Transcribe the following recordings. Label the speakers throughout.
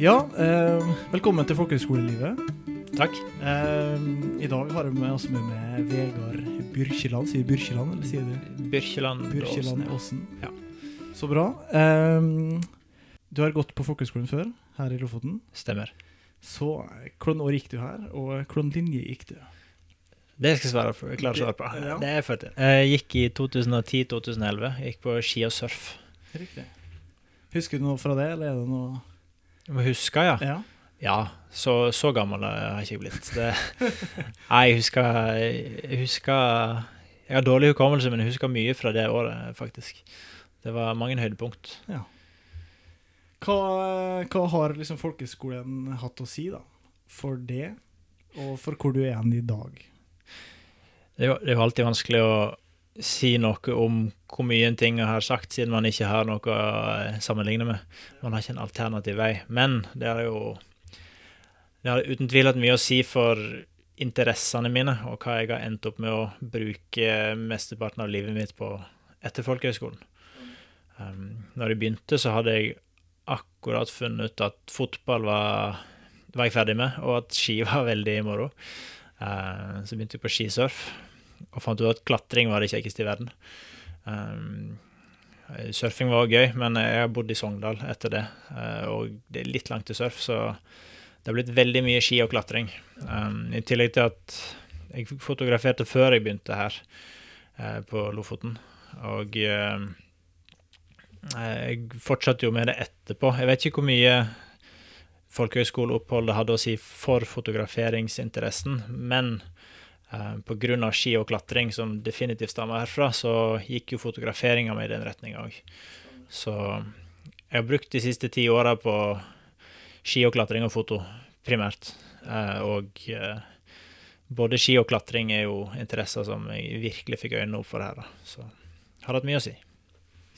Speaker 1: Ja, eh, velkommen til folkehøgskolelivet.
Speaker 2: Takk.
Speaker 1: Eh, I dag har vi med oss med med Vegard Byrkjeland. Sier Byrkjeland, eller sier du
Speaker 2: Byrkjeland
Speaker 1: Byrkjeland
Speaker 2: Åsen? Ja.
Speaker 1: Så bra. Eh, du har gått på folkehøgskolen før, her i Lofoten.
Speaker 2: Stemmer.
Speaker 1: Så eh, hvordan år gikk du her, og hvordan linje gikk du?
Speaker 2: Det skal jeg svare på. Jeg klarer å svare på.
Speaker 1: Ja.
Speaker 2: Det er jeg født til. Jeg gikk i 2010-2011. Gikk på ski og surf.
Speaker 1: Riktig. Husker du noe fra det, eller er det noe
Speaker 2: Du må huske, ja.
Speaker 1: Ja.
Speaker 2: Ja, så, så gammel har jeg ikke blitt. Det, nei, jeg husker, jeg husker Jeg har dårlig hukommelse, men jeg husker mye fra det året, faktisk. Det var mange høydepunkt.
Speaker 1: Hva, hva har liksom folkeskolen hatt å si, da? For det, og for hvor du er i dag?
Speaker 2: Det er, jo, det er jo alltid vanskelig å si noe om hvor mye en ting har sagt, siden man ikke har noe å sammenligne med. Man har ikke en alternativ vei. Men det er jo Det har uten tvil hatt mye å si for interessene mine, og hva jeg har endt opp med å bruke mesteparten av livet mitt på etter folkehøgskolen. Um, når jeg begynte, så hadde jeg akkurat funnet ut at fotball var, var jeg ferdig med, og at ski var veldig moro. Uh, så begynte jeg på skisurf og fant ut at klatring var det kjekkeste i verden. Um, surfing var gøy, men jeg har bodd i Sogndal etter det, uh, og det er litt langt til surf, så det har blitt veldig mye ski og klatring. Um, I tillegg til at jeg fotograferte før jeg begynte her uh, på Lofoten, og uh, jeg fortsatte jo med det etterpå. Jeg vet ikke hvor mye folkehøyskoleoppholdet hadde å si for fotograferingsinteressen, men Pga. ski og klatring, som definitivt stammer herfra, så gikk jo fotograferinga mi i den retninga òg. Så jeg har brukt de siste ti åra på ski og klatring og foto, primært. Uh, og uh, både ski og klatring er jo interesser som jeg virkelig fikk øynene opp for her. Da. Så har hatt mye å si.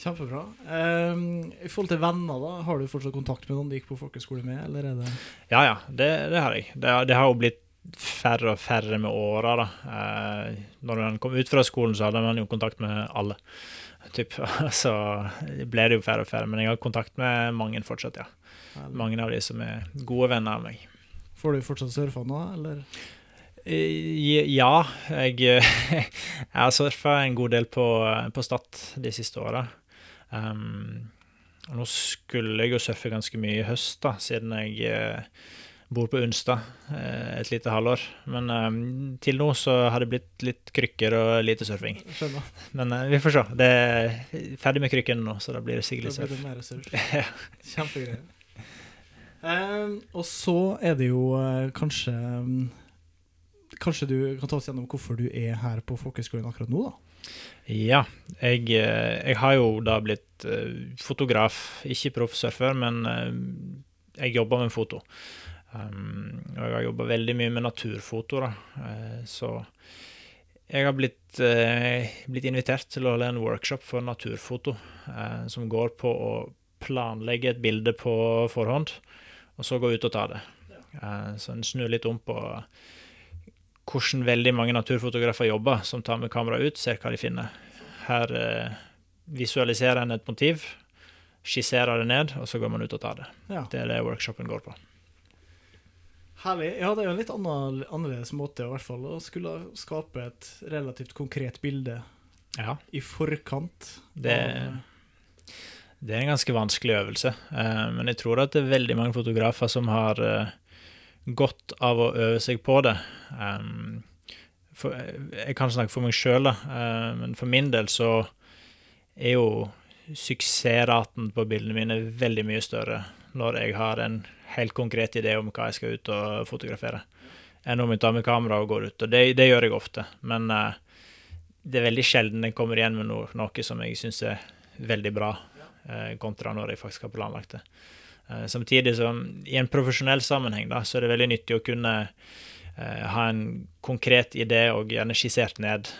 Speaker 1: Kjempebra. Um, I forhold til venner, da, har du fortsatt kontakt med noen du gikk på folkeskole med, eller er det
Speaker 2: Ja, ja, det, det har jeg. Det, det har jo blitt færre og færre med åra, da. Eh, når man kom ut fra skolen, så hadde man jo kontakt med alle. Typ. Så ble det jo færre og færre, men jeg har kontakt med mange fortsatt, ja. Mange av de som er gode venner av meg.
Speaker 1: Får du fortsatt surfa nå, eller?
Speaker 2: Eh, Ja, jeg, jeg har surfa en god del på, på Stad de siste åra. Um, nå skulle jeg jo surfe ganske mye i høst, da, siden jeg eh, bor på Unstad eh, et lite halvår. Men um, til nå så har det blitt litt krykker og lite surfing.
Speaker 1: Skjønner.
Speaker 2: Men uh, vi får se. Det er ferdig med krykkene nå, så da blir det sikkert
Speaker 1: Da blir det
Speaker 2: surf.
Speaker 1: mer surf. Kjempegreier. Um, og så er det jo eh, kanskje um, Kanskje du kan ta oss gjennom hvorfor du er her på folkehøgskolen akkurat nå, da?
Speaker 2: Ja, jeg, eh, jeg har jo da blitt eh, fotograf, ikke proffsurfer, men eh, jeg jobber med foto. Um, og jeg har jobba veldig mye med naturfoto, da. Uh, så jeg har blitt, uh, blitt invitert til å holde en workshop for naturfoto, uh, som går på å planlegge et bilde på forhånd, og så gå ut og ta det. Så en snur litt om på hvordan veldig mange naturfotografer jobber, som tar med kamera ut, ser hva de finner. Her visualiserer en et motiv, skisserer det ned, og så går man ut og tar det.
Speaker 1: Ja.
Speaker 2: Det er det workshopen går på.
Speaker 1: Herlig. Ja, det er jo en litt anner, annerledes måte i hvert fall å skulle skape et relativt konkret bilde
Speaker 2: Ja,
Speaker 1: i forkant.
Speaker 2: det,
Speaker 1: av-
Speaker 2: det er en ganske vanskelig øvelse, eh, men jeg tror at det er veldig mange fotografer som har eh, godt av å øve seg på det. For, jeg kan snakke for meg sjøl, eh, men for min del så er jo suksessraten på bildene mine veldig mye større når jeg har en helt konkret idé om hva jeg skal ut og fotografere, enn om jeg tar med kamera og går ut. Og det, det gjør jeg ofte, men uh, det er veldig sjelden jeg kommer igjen med noe, noe som jeg syns er veldig bra, uh, kontra når jeg faktisk har planlagt det. Uh, samtidig som i en profesjonell sammenheng da, så er det veldig nyttig å kunne ha en konkret idé og gjerne skissert ned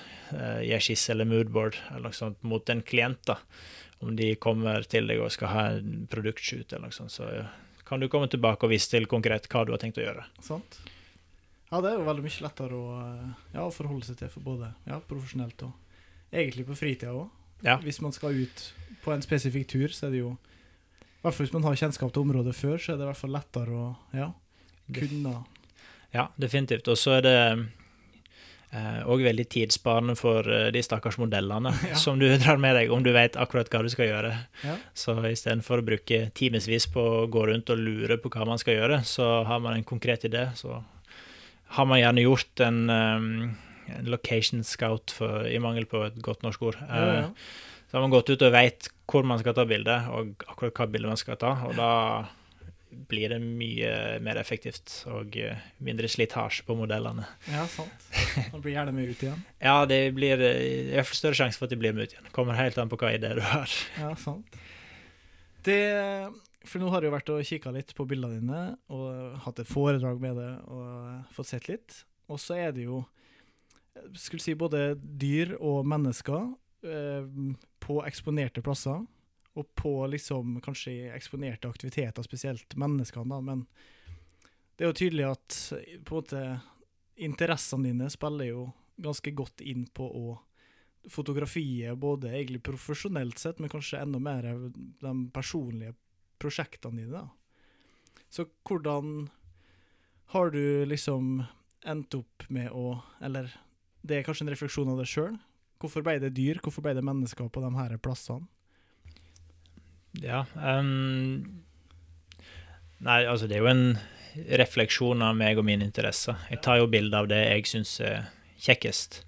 Speaker 2: i en skisse eller moodboard eller noe sånt mot en klient. da. Om de kommer til deg og skal ha en produktshoot eller noe sånt, så kan du komme tilbake og vise til konkret hva du har tenkt å gjøre.
Speaker 1: Sant? Ja, det er jo veldig mye lettere å ja, forholde seg til for både ja, profesjonelt og egentlig på fritida òg.
Speaker 2: Ja.
Speaker 1: Hvis man skal ut på en spesifikk tur, så er det jo I hvert fall hvis man har kjennskap til området før, så er det i hvert fall lettere å ja, kunne
Speaker 2: Ja, definitivt. Og så er det eh, veldig tidssparende for eh, de stakkars modellene
Speaker 1: Ja.
Speaker 2: som du drar med deg, om du vet akkurat hva du skal gjøre.
Speaker 1: Ja.
Speaker 2: Så istedenfor å bruke timevis på å gå rundt og lure på hva man skal gjøre, så har man en konkret idé. Så har man gjerne gjort en, um, en location scout, for, i mangel på et godt norsk ord.
Speaker 1: Ja.
Speaker 2: Eh, Så har man gått ut og veit hvor man skal ta bilde, og akkurat hva bilde man skal ta. Og da blir det mye mer effektivt og eh, mindre slitasje på modellene.
Speaker 1: ja, sant. Da blir gjerne med ut igjen.
Speaker 2: Ja, det blir eh, i hvert fall større sjanse for at de blir med ut igjen. Kommer helt an på hva idé du har.
Speaker 1: Ja, sant. Det For nå har jeg jo vært og kikka litt på bildene dine, og hatt et foredrag med det og fått sett litt. Og så er det jo jeg skulle si både dyr og mennesker eh, på eksponerte plasser. Og på liksom kanskje eksponerte aktiviteter, spesielt menneskene, da. Men det er jo tydelig at på en måte interessene dine spiller jo ganske godt inn på å fotografiet, både egentlig profesjonelt sett, men kanskje enda mer de personlige prosjektene dine. da. Så hvordan har du liksom endt opp med å Eller det er kanskje en refleksjon av deg sjøl. Hvorfor ble det dyr, hvorfor ble det mennesker på de her plassene?
Speaker 2: Ja. Um, nei, altså det er jo en refleksjon av meg og mine interesser. Jeg tar jo bilde av det jeg syns er kjekkest.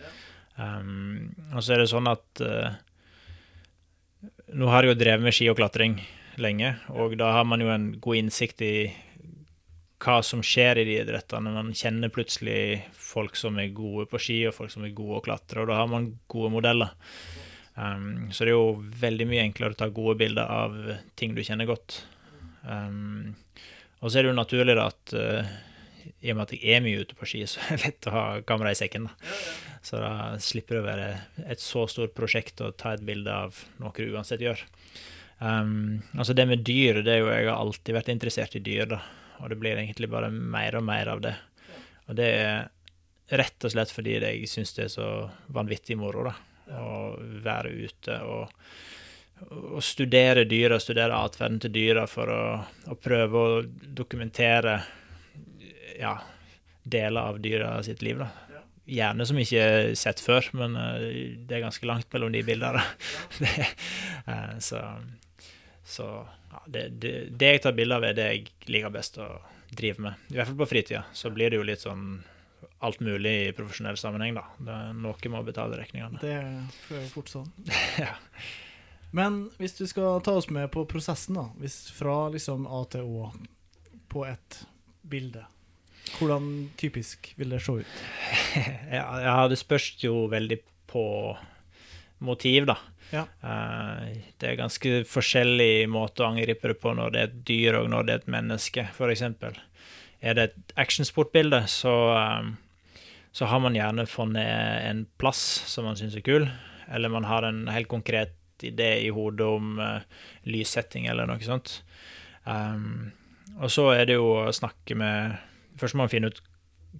Speaker 2: Um, og så er det sånn at uh, Nå har jeg jo drevet med ski og klatring lenge, og da har man jo en god innsikt i hva som skjer i de idrettene. Man kjenner plutselig folk som er gode på ski, og folk som er gode å klatre, og da har man gode modeller. Um, så det er jo veldig mye enklere å ta gode bilder av ting du kjenner godt. Um, og så er det jo naturlig da at uh, i og med at jeg er mye ute på ski, så er det lett å ha kamera i sekken. da. Så da slipper det å være et så stort prosjekt å ta et bilde av noe du uansett gjør. Um, altså det med dyr, det er jo Jeg har alltid vært interessert i dyr, da. Og det blir egentlig bare mer og mer av det. Og det er rett og slett fordi jeg syns det er så vanvittig moro, da å være ute og, og studere dyra, studere atferden til dyra for å, å prøve å dokumentere ja, deler av dyra sitt liv. da. Gjerne som ikke er sett før, men eh, det er ganske langt mellom de bildene. det, eh, så så ja, det, det, det jeg tar bilde av, er det jeg liker best å drive med. I hvert fall på fritida. Så blir det jo litt sånn alt mulig i profesjonell sammenheng, da. Det er noe med å betale regningene.
Speaker 1: Det er fort sånn.
Speaker 2: Ja.
Speaker 1: Men hvis du skal ta oss med på prosessen, da. Hvis fra liksom A til Å på et bilde. Hvordan typisk vil det se ut?
Speaker 2: ja, ja, det spørs jo veldig på motiv, da.
Speaker 1: Ja.
Speaker 2: Uh, det er ganske forskjellig måte å angripe det på når det er et dyr og når det er et menneske, f.eks. Er det et actionsportbilde, så, eh, så har man gjerne funnet en plass som man syns er kul, eller man har en helt konkret idé i hodet om uh, lyssetting eller noe sånt. Um, og så er det jo å snakke med Først må man finne ut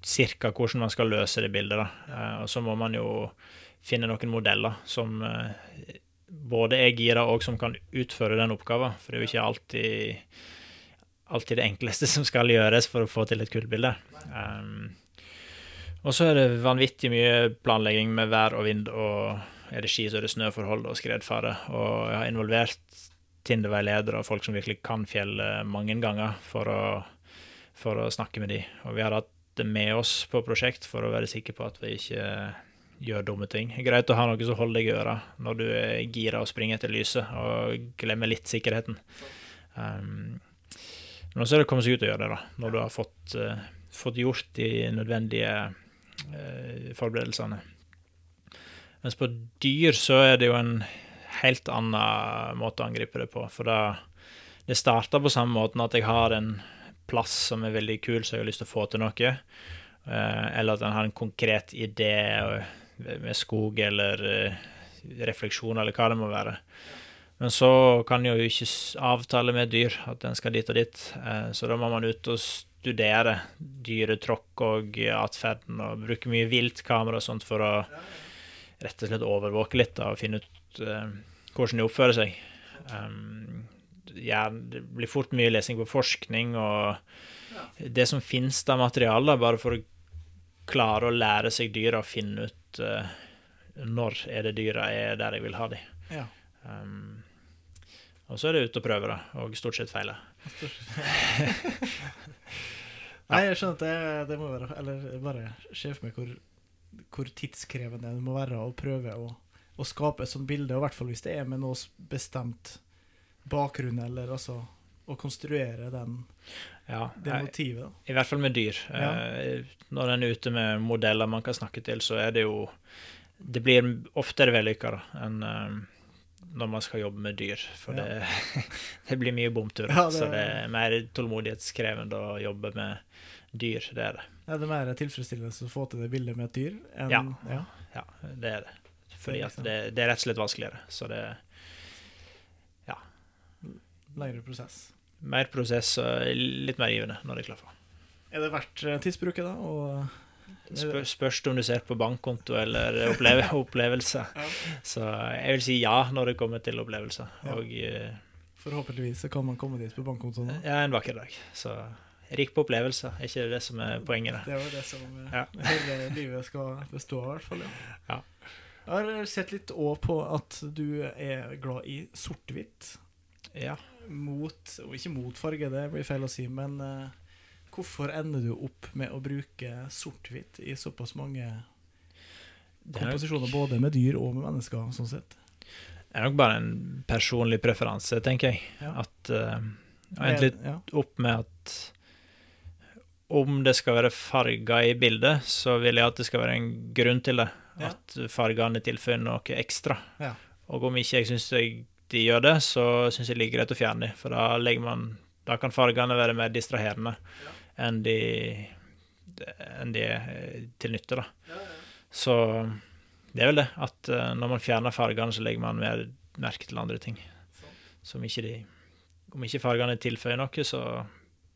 Speaker 2: cirka hvordan man skal løse det bildet. da. Uh, og så må man jo finne noen modeller som uh, både er gira og som kan utføre den oppgaven. For det er jo ikke alltid, alltid det enkleste som skal gjøres for å få til et kult bilde. Um, og så er det vanvittig mye planlegging med vær og vind, og er det ski, så er det snøforhold og skredfare. Og jeg har involvert Tinder-veiledere og folk som virkelig kan fjellet mange ganger for å, for å snakke med de. Og vi har hatt det med oss på prosjekt for å være sikre på at vi ikke gjør dumme ting. Greit å ha noe som holder deg i øra når du er gira og springer etter lyset, og glemmer litt sikkerheten. Um, men så er det å komme seg ut og gjøre det, da, når du har fått, uh, fått gjort de nødvendige forberedelsene. Mens på dyr så er det jo en helt annen måte å angripe det på. For da Det starter på samme måten at jeg har en plass som er veldig kul, så jeg har lyst til å få til noe. Eh, eller at en har en konkret idé med skog eller eh, refleksjon, eller hva det må være. Men så kan jo ikke avtale med dyr at den skal dit og dit, eh, så da må man ut og studere dyretråkk og atferden, og bruke mye viltkamera og sånt for å rett og slett overvåke litt da, og finne ut uh, hvordan de oppfører seg. Um, ja, det blir fort mye lesing på forskning og det som finnes av materiale, bare for å klare å lære seg dyra og finne ut uh, når er det dyra er der jeg vil ha dem.
Speaker 1: Ja.
Speaker 2: Um, og så er det ut og prøve, da, og stort sett feile.
Speaker 1: Nei, jeg skjønner at det, det må være Eller bare se for meg hvor, hvor tidskrevende det må være å prøve å, å skape et sånt bilde, og i hvert fall hvis det er med noe bestemt bakgrunn, eller altså å konstruere den,
Speaker 2: Ja,
Speaker 1: det motivet.
Speaker 2: I hvert fall med dyr.
Speaker 1: Ja.
Speaker 2: Eh, Når en er ute med modeller man kan snakke til, så er det jo Det blir oftere vellykka enn eh, når man skal jobbe med dyr. For
Speaker 1: Ja.
Speaker 2: det, det blir mye bomturer.
Speaker 1: Ja, det-
Speaker 2: Så det er mer tålmodighetskrevende å jobbe med dyr. Det er det.
Speaker 1: Er det mer tilfredsstillende å få til det bildet med et dyr enn
Speaker 2: Ja.
Speaker 1: ja.
Speaker 2: Ja, det er det. Fordi
Speaker 1: Det er
Speaker 2: at det, det er rett og slett vanskeligere. Så det er
Speaker 1: lengre prosess?
Speaker 2: mer prosess og litt mer givende når det er klar for.
Speaker 1: Er det verdt eh, tidsbruket, da? Og
Speaker 2: Spør, spørs om du ser på bankkonto eller oppleve, opplevelser.
Speaker 1: Ja.
Speaker 2: Så jeg vil si ja når det kommer til opplevelser.
Speaker 1: Ja.
Speaker 2: Og eh,
Speaker 1: forhåpentligvis så kan man komme dit på bankkontoen.
Speaker 2: ja, en vakker dag. Så rik på opplevelser, er ikke det som er poenget?
Speaker 1: Det er jo det som eh,
Speaker 2: Ja.
Speaker 1: hele livet skal bestå av, i hvert fall. Ja. Jeg har sett litt òg på at du er glad i sort-hvitt.
Speaker 2: Ja.
Speaker 1: Mot, ikke mot farge, det blir feil å si, men eh, hvorfor ender du opp med å bruke sort-hvitt i såpass mange
Speaker 2: er, nok,
Speaker 1: komposisjoner, både med dyr og med mennesker, sånn sett?
Speaker 2: det er nok bare en personlig preferanse, tenker jeg.
Speaker 1: Ja.
Speaker 2: At uh, endt
Speaker 1: ja.
Speaker 2: opp med at om det skal være farger i bildet, så vil jeg at det skal være en grunn til det.
Speaker 1: Ja.
Speaker 2: At fargene tilføyer noe ekstra.
Speaker 1: Ja.
Speaker 2: Og om ikke jeg syns de gjør det, så syns jeg det er greit å fjerne dem. For da, man, da kan fargene være mer distraherende enn de, enn de er til nytte. da. Så det er vel det, at eh, når man fjerner fargene, så legger man mer merke til andre ting. Som ikke de Om ikke fargene tilføyer noe, så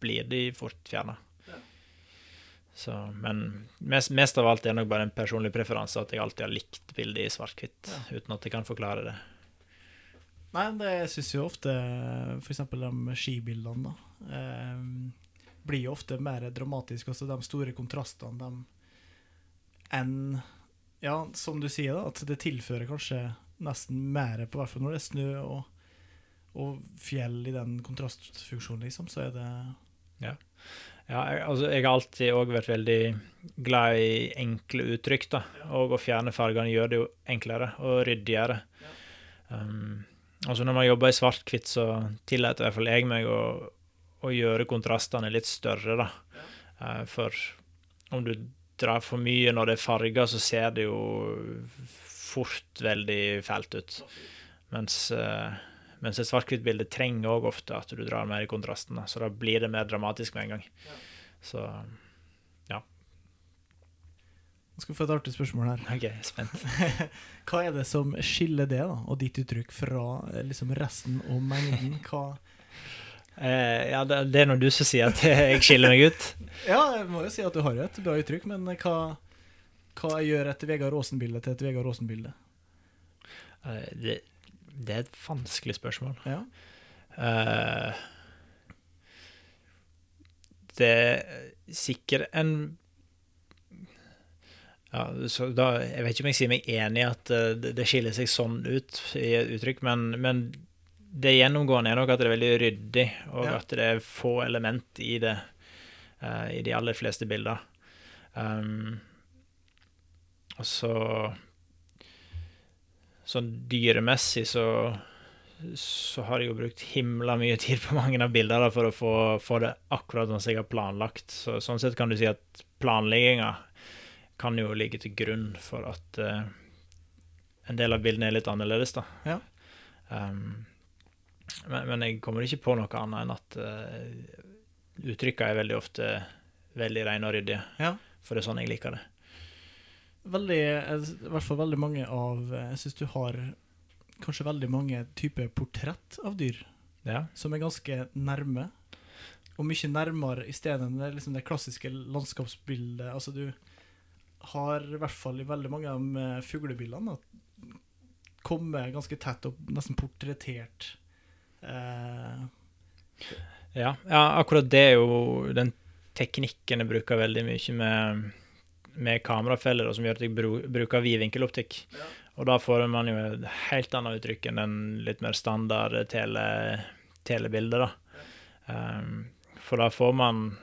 Speaker 2: blir de fort fjerna. Så, men mest, mest av alt er nok bare en personlig preferanse, at jeg alltid har likt bildet i svart-hvitt, uten at jeg kan forklare det.
Speaker 1: Nei, det syns jo ofte f.eks. de skibildene, da. Eh, blir jo ofte mer dramatisk, Altså de store kontrastene, de enn Ja, som du sier, da, at det tilfører kanskje nesten mer, på hvert fall når det er snø og, og fjell i den kontrastfunksjonen, liksom, så er det
Speaker 2: Ja, jeg, altså, jeg har alltid òg vært veldig glad i enkle uttrykk, da. Og å fjerne fargene gjør det jo enklere og ryddigere. Um, altså når man jobber i svart-hvitt, så tillater i hvert fall jeg meg å, å gjøre kontrastene litt større, da. Eh, for om du drar for mye når det er farger, så ser det jo fort veldig fælt ut. Mens, eh, mens et svart-hvitt-bilde trenger òg ofte at du drar mer i kontrasten, da. så da blir det mer dramatisk med en gang. Så ja.
Speaker 1: Nå skal vi få et artig spørsmål her.
Speaker 2: OK, spent.
Speaker 1: Hva er det som skiller det da, og ditt uttrykk fra eh, liksom resten og mengden? Hva
Speaker 2: Eh, ja, det, det er nå du som sier at jeg skiller meg ut.
Speaker 1: Ja, jeg må jo si at du har et bra uttrykk, men hva, hva gjør et Vegard Aasen-bilde til et Vegard Aasen-bilde?
Speaker 2: Eh, det, det er et vanskelig spørsmål.
Speaker 1: Ja.
Speaker 2: Eh, det er sikkert en ja, så da, Jeg vet ikke om jeg sier meg enig i at eh, det, det skiller seg sånn ut i et uttrykk, men, men det gjennomgående er nok at det er veldig ryddig, og
Speaker 1: Ja.
Speaker 2: at det er få element i det uh, i de aller fleste bilder. Um, og så Sånn dyremessig så så har jeg jo brukt himla mye tid på mange av bildene for å få, få det akkurat sånn som jeg har planlagt. Så, sånn sett kan du si at planlegginga kan jo ligge til grunn for at uh, en del av bildene er litt annerledes, da.
Speaker 1: Ja.
Speaker 2: Um, men, men jeg kommer ikke på noe annet enn at uh, uttrykka er veldig ofte veldig rene og ryddige.
Speaker 1: Ja.
Speaker 2: For det er sånn jeg liker det.
Speaker 1: Veldig, eh, I hvert fall veldig mange av eh, Jeg syns du har kanskje veldig mange typer portrett av dyr
Speaker 2: Ja.
Speaker 1: som er ganske nærme. Og mye nærmere i stedet enn det, liksom det klassiske landskapsbildet. Altså du har i hvert fall i veldig mange av eh, fuglebildene kommet ganske tett og nesten portrettert Eh,
Speaker 2: Ja, ja, akkurat det er jo den teknikken jeg bruker veldig mye med, med kamerafeller, som gjør at jeg bruker bruker vidvinkeloptikk.
Speaker 1: Ja.
Speaker 2: Og da får man jo et helt annet uttrykk enn den litt mer standard tele, telebildet, da. Um, for da får man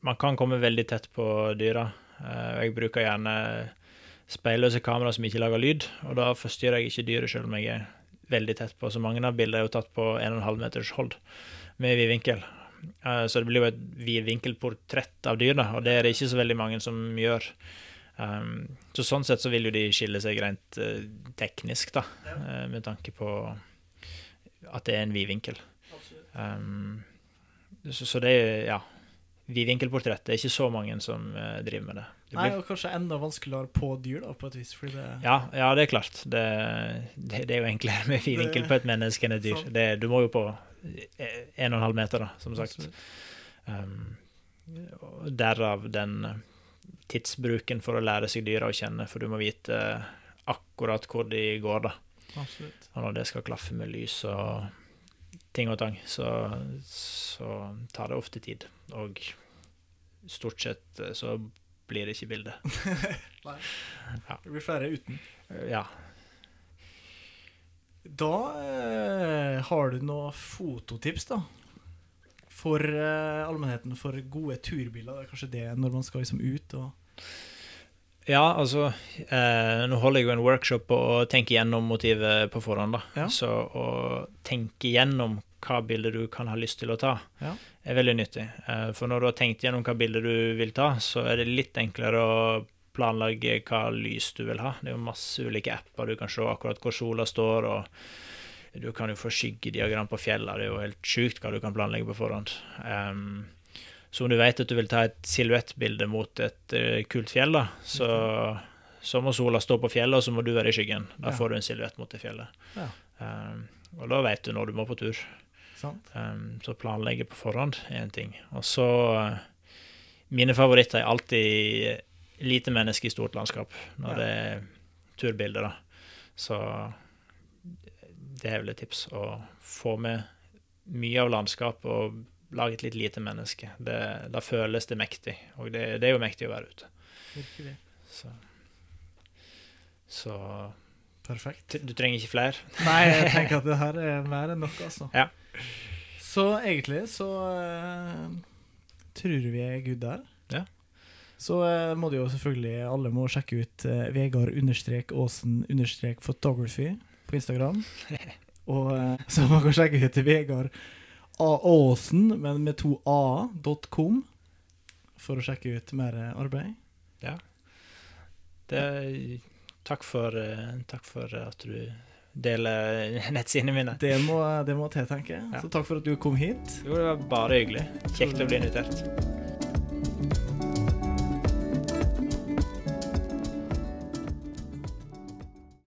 Speaker 2: Man kan komme veldig tett på dyra. Uh, jeg bruker gjerne speilløse kamera som ikke lager lyd, og da forstyrrer jeg ikke dyret selv om jeg er veldig tett på. Så mange av bildene er jo tatt på 1,5 meters hold med vidvinkel. vinkel. Så det blir jo et vidvinkelportrett av dyr, da, og det er det ikke så veldig mange som gjør. Um, så sånn sett så vil jo de skille seg rent eh, teknisk, da, eh, med tanke på at det er en vidvinkel. vinkel. så, så det er, ja Vidvinkelportrett. Det er ikke så mange som eh, driver med det.
Speaker 1: Nei, og kanskje enda vanskeligere på dyr, da, på et vis. Fordi det
Speaker 2: ja, ja, det er klart. Det, det, det er jo enklere med vidvinkel på et menneske enn et dyr. Det, du må jo på eh, en og en halv meter, da, som sagt. Um, derav den eh, tidsbruken for å lære seg dyra å kjenne, for du må vite eh, akkurat hvor de går, da.
Speaker 1: Absolutt.
Speaker 2: Og når det skal klaffe med lys og ting og tang, så, så tar det ofte tid. Og stort sett eh, så blir det ikke Ja.
Speaker 1: Det blir flere uten.
Speaker 2: Eh, Ja.
Speaker 1: Da eh, har du noen fototips, da. For eh, allmennheten, for gode turbilder. Det er kanskje det når man skal liksom ut og
Speaker 2: Ja, altså eh, Nå holder jeg jo en workshop på å tenke gjennom motivet på forhånd. da.
Speaker 1: Ja.
Speaker 2: Så å tenke gjennom hva bilde du kan ha lyst til å ta,
Speaker 1: Ja.
Speaker 2: er veldig nyttig. Eh, for når du har tenkt gjennom hva bilde du vil ta, så er det litt enklere å planlegge hva lys du vil ha. Det er jo masse ulike apper. Du kan se akkurat hvor sola står, og du kan jo få skyggediagram på fjellene. Det er jo helt sjukt hva du kan planlegge på forhånd. Um, så om du vet at du vil ta et silhuettbilde mot et uh, kult fjell, da, så, så må sola stå på fjellet, og så må du være i skyggen. Da
Speaker 1: Ja.
Speaker 2: får du en silhuett mot det fjellet.
Speaker 1: Ja.
Speaker 2: Um, og da vet du når du må på tur. Um, så planlegge på forhånd er en ting. Og så eh, Mine favoritter er alltid lite menneske i stort landskap, når
Speaker 1: Ja.
Speaker 2: det er turbilder, da. Så det er vel et tips. Å få med mye av landskapet og lage et litt lite menneske. Det, da føles det mektig, og det, det er jo mektig å være ute.
Speaker 1: Virkelig.
Speaker 2: Så, så
Speaker 1: Perfekt.
Speaker 2: du trenger ikke flere.
Speaker 1: Nei, jeg tenker at det her er mer enn nok, altså.
Speaker 2: Ja.
Speaker 1: Så egentlig så uh, tror vi er good der.
Speaker 2: Ja.
Speaker 1: Så uh, må det jo selvfølgelig alle må sjekke ut uh, Vegard understrek Aasen understrek photography på Instagram. Og uh, så man kan sjekke ut Vegard. Aasen, men med to a.com, for å sjekke ut mer arbeid. arbeid.
Speaker 2: Det, takk, for, eh, takk for at du deler nettsidene mine.
Speaker 1: Det må, det må tiltenke.
Speaker 2: Ja.
Speaker 1: Så takk for at du kom hit.
Speaker 2: Jo, det var bare hyggelig. Kjekt å bli invitert.